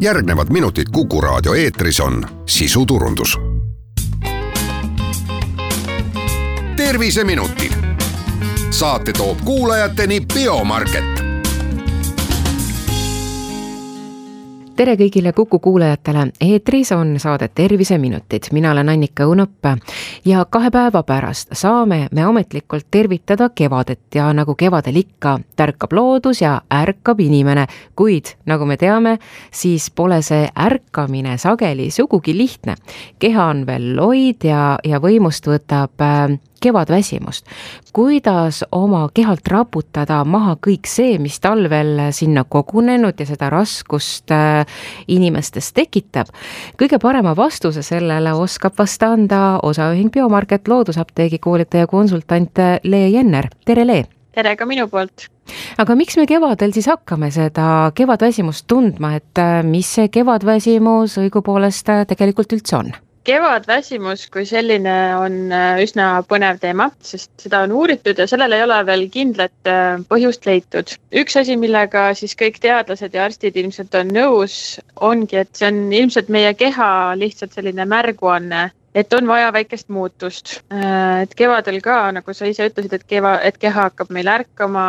järgnevad minutid Kuku raadio eetris on sisuturundus. terviseminutid. saate toob kuulajateni Biomarket tere kõigile Kuku kuulajatele, eetris on saade Terviseminutid, mina olen Annika Õunap ja kahe päeva pärast saame me ametlikult tervitada kevadet. Ja nagu kevadel ikka, tärkab loodus ja ärkab inimene, kuid nagu me teame, siis pole see ärkamine sageli sugugi lihtne. keha on veel loid ja, ja võimust võtab äh, kevadväsimust. kuidas oma kehalt raputada maha kõik see, mis talvel sinna kogunenud ja seda raskust äh, inimestes tekitab. kõige parema vastuse sellele oskab vast anda osaühing Biomarket loodusapteegi koolitaja konsultant Le Jenner, tere Le! tere ka minu poolt! aga miks me kevadel siis hakkame seda kevadväsimust tundma, et äh, mis see kevadväsimus õigupoolest äh, tegelikult üldse on? Kevadväsimus kui selline on äh, üsna põnev teema, sest seda on uuritud ja sellel ei ole veel kindlat äh, põhjust leitud. üks asi, millega siis kõik teadlased ja arstid ilmselt on nõus, ongi, et see on ilmselt meie keha lihtsalt selline märguanne, et on vaja väikest muutust. Äh, et kevadel ka, nagu sa ise ütlesid, et keva, et keha hakkab meil ärkama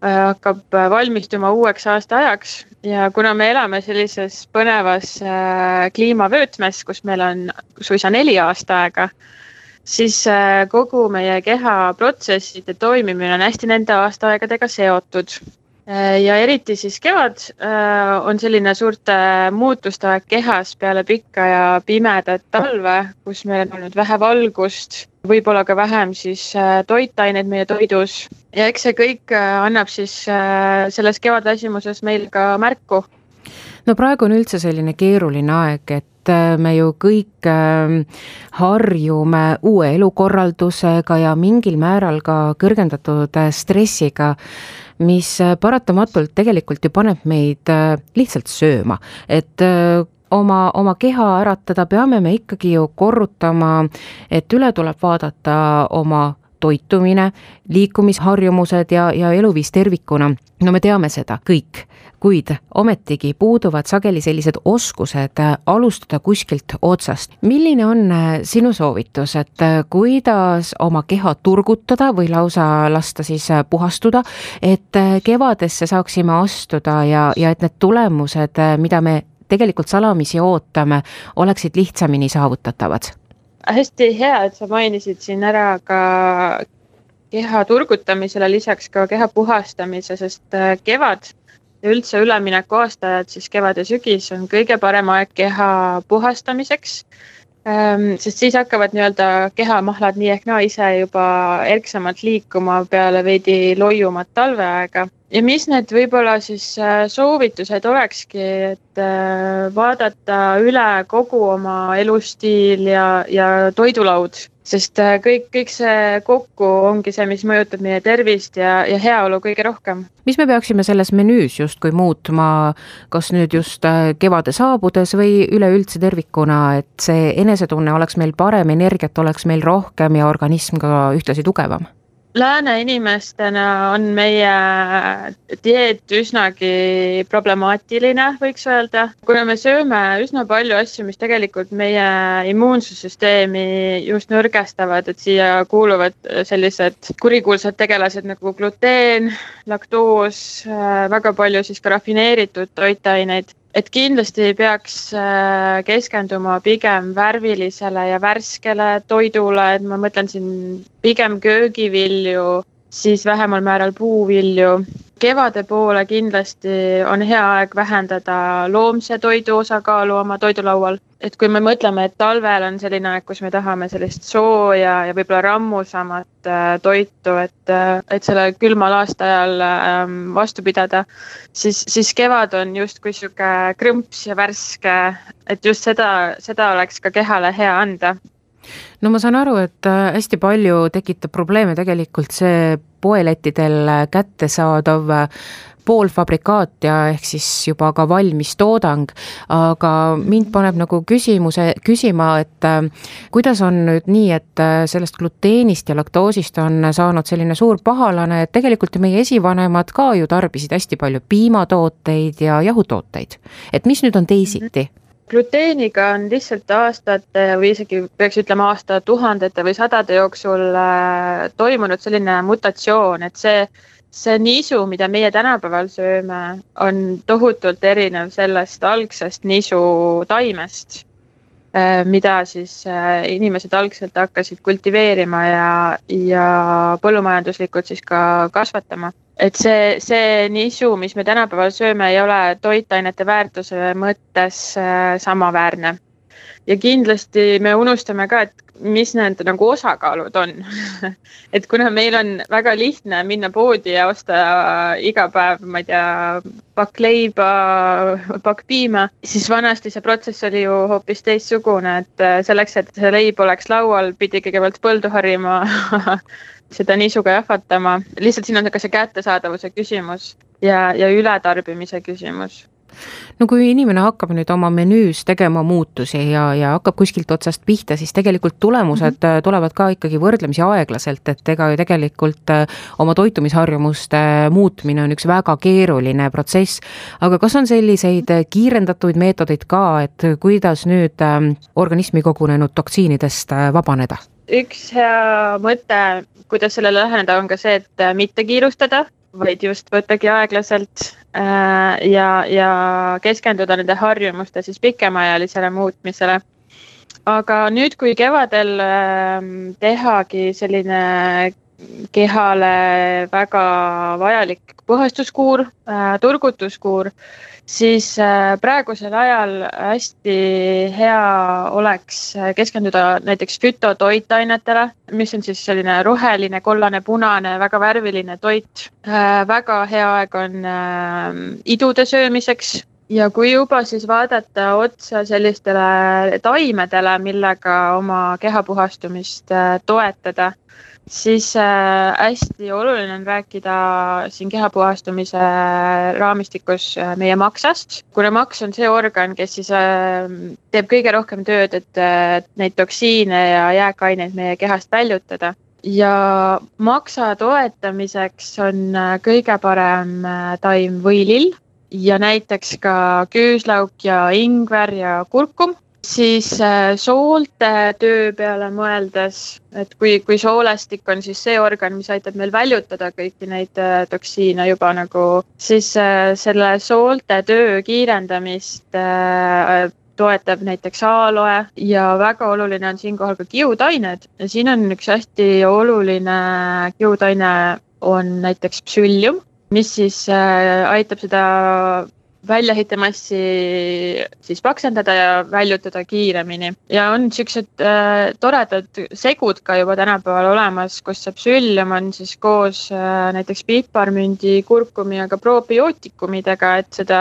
hakkab äh, valmistuma uueks aastaajaks ja kuna me elame sellises põnevas äh, kliimavöötmes, kus meil on suisa neli aastaaega, siis kogu meie keha protsesside toimimine on hästi nende aastaaegadega seotud. ja eriti siis kevad on selline suurte muutuste aeg kehas peale pikka ja pimedat talve, kus meil on olnud vähe valgust võib-olla ka vähem siis äh, toitaineid meie toidus ja eks see kõik äh, annab siis äh, selles kevadväsimuses meil ka märku. no praegu on üldse selline keeruline aeg, et me ju kõik ähm, harjume uue elukorraldusega ja mingil määral ka kõrgendatud stressiga mis paratamatult tegelikult ju paneb meid lihtsalt sööma, et oma, oma keha äratada, peame me ikkagi ju korrutama, et üle tuleb vaadata oma toitumine, liikumisharjumused ja, ja eluviis tervikuna. no me teame seda kõik, kuid ometigi puuduvad sageli sellised oskused alustada kuskilt otsast. milline on sinu soovitus, et kuidas oma keha turgutada või lausa lasta siis puhastuda, et kevadesse saaksime astuda ja, ja et need tulemused, mida me tegelikult salamisi ootame, oleksid lihtsamini saavutatavad? hästi hea, et sa mainisid siin ära ka keha turgutamisele, lisaks ka keha puhastamise, sest äh, kevad ja üldse ülemineku aastaajad, siis kevad ja sügis on kõige parem aeg keha puhastamiseks ähm, sest siis hakkavad nii-öelda kehamahlad nii ehk naa ise juba erksamalt liikuma peale veidi loiumat talveaega ja mis need võib-olla siis äh, soovitused olekski, et äh, vaadata üle kogu oma elustiil ja, ja toidulaud, sest äh, kõik, kõik see kokku ongi see, mis mõjutab meie tervist ja, ja heaolu kõige rohkem. mis me peaksime selles menüüs justkui muutma, kas nüüd just kevade saabudes või üleüldse tervikuna, et see enesetunne oleks meil parem, energiat oleks meil rohkem ja organism ka ühtlasi tugevam? Lääne inimestena on meie dieet üsnagi problemaatiline, võiks öelda, kuna me sööme üsna palju asju, mis tegelikult meie immuunsussüsteemi just nõrgestavad, et siia kuuluvad sellised kurikuulsad tegelased nagu gluteen, laktoos, väga palju siis ka rafineeritud toitaineid et kindlasti peaks äh, keskenduma pigem värvilisele ja värskele toidule, et ma mõtlen siin pigem köögivilju, siis vähemal määral puuvilju. Kevade poole kindlasti on hea aeg vähendada loomse toidu osakaalu oma toidulaual. Et kui me mõtleme, et talvel on selline aeg, kus me tahame sellist sooja ja võib-olla rammusamat äh, toitu, et, äh, et sellel külmal aastaajal ähm, vastu pidada, siis, siis kevad on justkui sihuke krõmps ja värske, et just seda, seda oleks ka kehale hea anda no ma saan aru, et äh, hästi palju tekitab probleeme tegelikult see poelettidel kättesaadav poolfabrikaat ja ehk siis juba ka valmis toodang. aga mind paneb nagu küsimuse, küsima, et äh, kuidas on nüüd nii, et äh, sellest gluteenist ja laktoosist on saanud selline suur pahalane, et tegelikult ju meie esivanemad ka ju tarbisid hästi palju piimatooteid ja jahutooteid. et mis nüüd on teisiti? Gluteeniga on lihtsalt aastate või isegi peaks ütlema aastatuhandete või sadade jooksul äh, toimunud selline mutatsioon, et see, see nisu, mida meie tänapäeval sööme, on tohutult erinev sellest algsest nisu taimest, äh, mida siis äh, inimesed algselt hakkasid kultiveerima ja, ja põllumajanduslikult siis ka kasvatama et see, see nisu, mis me tänapäeval sööme, ei ole toitainete väärtuse mõttes äh, samaväärne. Ja kindlasti me unustame ka, et mis need nagu osakaalud on. Et kuna meil on väga lihtne minna poodi ja osta iga päev, ma ei tea, pakk leiba, pakk piima, siis vanasti see protsess oli ju hoopis teistsugune, et äh, selleks, et see leib oleks laual, pidi kõigepealt põldu harima seda niisuga jahvatama, lihtsalt siin on ka see kättesaadavuse küsimus ja, ja ületarbimise küsimus no kui inimene hakkab nüüd oma menüüs tegema muutusi ja, ja hakkab kuskilt otsast pihta, siis tegelikult tulemused mm -hmm. tulevad ka ikkagi võrdlemisi aeglaselt, et ega ju tegelikult äh, oma toitumisharjumuste muutmine on üks väga keeruline protsess. aga kas on selliseid kiirendatud meetodeid ka, et kuidas nüüd ähm, organismi kogunenud toksiinidest äh, vabaneda? üks hea mõte, kuidas sellele läheneda, on ka see, et äh, mitte kiirustada, vaid just võttagi aeglaselt äh, ja, ja keskenduda nende harjumuste siis pikemaajalisele muutmisele. aga nüüd, kui kevadel äh, tehagi selline kehale väga vajalik puhastuskuur äh,, turgutuskuur, siis äh, praegusel ajal hästi hea oleks keskenduda näiteks fütotoitainetele, mis on siis selline roheline, kollane, punane, väga värviline toit. Äh, väga hea aeg on äh, idude söömiseks ja kui juba siis vaadata otsa sellistele taimedele, millega oma keha puhastumist toetada siis äh, hästi oluline on rääkida siin kehapuhastumise raamistikus äh, meie maksast, kuna maks on see organ, kes siis äh, teeb kõige rohkem tööd, et äh, neid toksiine ja jääkaineid meie kehast väljutada. Ja maksa toetamiseks on äh, kõige parem äh, taim võilill ja näiteks ka küüslauk ja ingver ja kurkum siis äh, soolte töö peale mõeldes, et kui, kui soolestik on siis see organ, mis aitab meil väljutada kõiki neid äh, toksiine juba nagu, siis äh, selle soolte töö kiirendamist toetab näiteks aloe ja väga oluline on siinkohal ka kiudtained ja siin on üks hästi oluline kiudtaine on näiteks psüllium, mis siis aitab seda väljaheitemassi siis paksendada ja väljutada kiiremini. Ja on siuksed äh, toredad segud ka juba tänapäeval olemas, kus see psüllium on siis koos äh, näiteks piparmündi, kurkumi ja ka probiootikumidega, et seda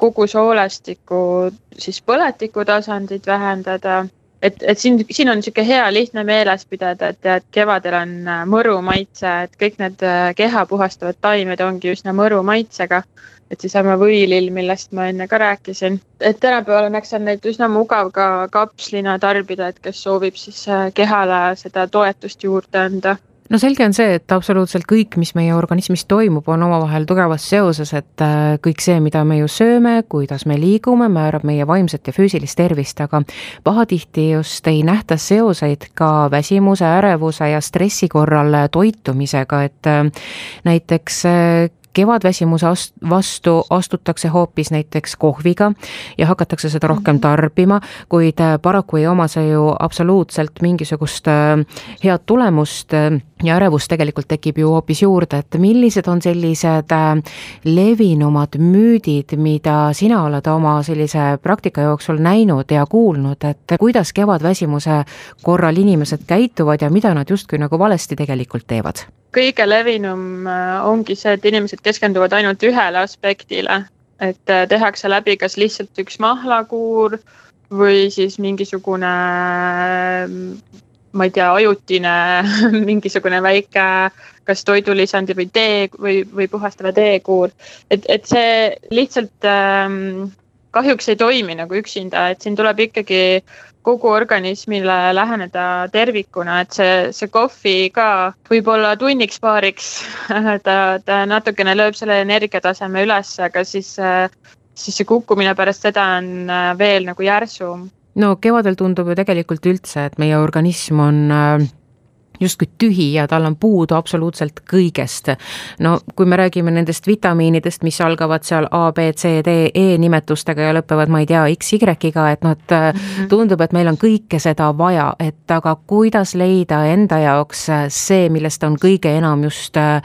kogu soolestiku siis põletiku tasandit vähendada et, et siin, siin on niisugune hea lihtne meeles pidada, et, et kevadel on äh, mõru maitse, et kõik need äh, keha puhastavad taimed ongi üsna mõru maitsega. Et seesama võilill, millest ma enne ka rääkisin, et tänapäeval õnneks on neid üsna mugav ka kapslina tarbida, et kes soovib siis äh, kehale seda toetust juurde anda no selge on see, et absoluutselt kõik, mis meie organismis toimub, on omavahel tugevas seoses, et äh, kõik see, mida me ju sööme, kuidas me liigume, määrab meie vaimset ja füüsilist tervist, aga pahatihti just ei nähta seoseid ka väsimuse, ärevuse ja stressi korral toitumisega, et äh, näiteks kevadväsimuse vastu astutakse hoopis näiteks kohviga ja hakatakse seda rohkem mhm. tarbima, kuid äh, paraku ei oma see ju absoluutselt mingisugust äh, head tulemust äh, ja ärevust tegelikult tekib ju hoopis juurde, et millised on sellised levinumad müüdid, mida sina oled oma sellise praktika jooksul näinud ja kuulnud, et kuidas kevadväsimuse korral inimesed käituvad ja mida nad justkui nagu valesti tegelikult teevad? kõige levinum äh, ongi see, et inimesed keskenduvad ainult ühele aspektile, et äh, tehakse läbi kas lihtsalt üks mahlakuur või siis mingisugune äh, ma ei tea, ajutine mingisugune väike kas toidulisandi või tee või, või puhastava teekuur. et, et see lihtsalt ähm, kahjuks ei toimi nagu üksinda, et siin tuleb ikkagi kogu organismile läheneda tervikuna, et see, see kohvi ka võib-olla tunniks-paariks ta, ta natukene lööb selle energiataseme üles, aga siis, siis see kukkumine pärast seda on veel nagu järsum. No kevadel tundub ju tegelikult üldse, et meie organism on äh justkui tühi ja tal on puudu absoluutselt kõigest. no kui me räägime nendest vitamiinidest, mis algavad seal A, B, C, D, E nimetustega ja lõpevad, ma ei tea, X, Y-ga, et noh, et mm -hmm. tundub, et meil on kõike seda vaja, et aga kuidas leida enda jaoks see, millest on kõige enam just äh,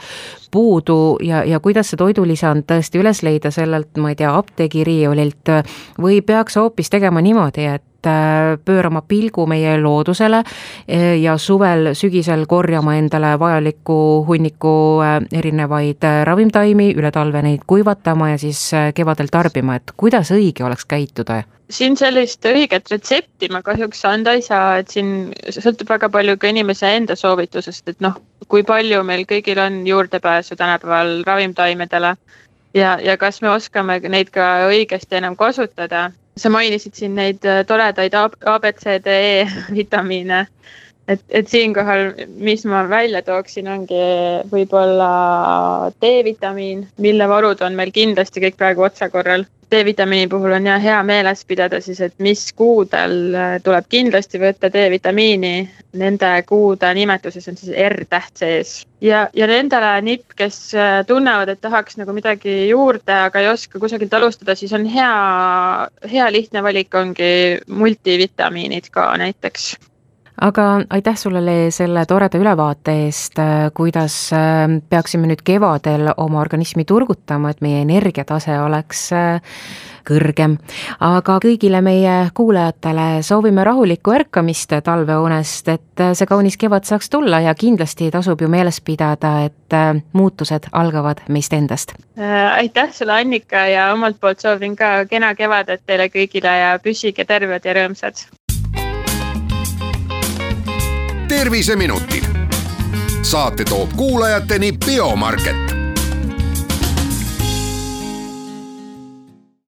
puudu ja, ja kuidas see toidulisand tõesti üles leida sellelt, ma ei tea, apteegiriiulilt või peaks hoopis tegema niimoodi, et Äh, pöörama pilgu meie loodusele äh, ja suvel, sügisel korjama endale vajaliku hunniku äh, erinevaid ravimtaimi, üle talve neid kuivatama ja siis kevadel tarbima, et kuidas õige oleks käituda? siin sellist õiget retsepti ma kahjuks anda ei saa, et siin sõltub väga palju ka inimese enda soovitusest, et noh, kui palju meil kõigil on juurdepääsu tänapäeval ravimtaimedele ja, ja kas me oskame neid ka õigesti enam kasutada sa mainisid siin neid äh, toredaid abcde vitamiine, et, et siinkohal, mis ma välja tooksin, ongi võib-olla D-vitamiin, mille varud on meil kindlasti kõik praegu otsakorral D-vitamiini puhul on ja hea meeles pidada siis, et mis kuudel äh, tuleb kindlasti võtta D-vitamiini. Nende kuude nimetuses on siis R-täht sees ja, ja nendele nipp, kes äh, tunnevad, et tahaks nagu midagi juurde, aga ei oska kusagilt alustada, siis on hea, hea lihtne valik ongi multivitamiinid ka näiteks aga aitäh sulle, Lee, selle toreda ülevaate eest, äh, kuidas äh, peaksime nüüd kevadel oma organismi turgutama, et meie energiatase oleks äh, kõrgem. aga kõigile meie kuulajatele soovime rahulikku ärkamist talveunest, et see kaunis kevad saaks tulla ja kindlasti tasub ju meeles pidada, et muutused algavad meist endast. aitäh sulle, Annika, ja omalt poolt soovin ka kena kevadet teile kõigile ja püsige terved ja rõõmsad terviseminutid. saate toob kuulajateni Biomarket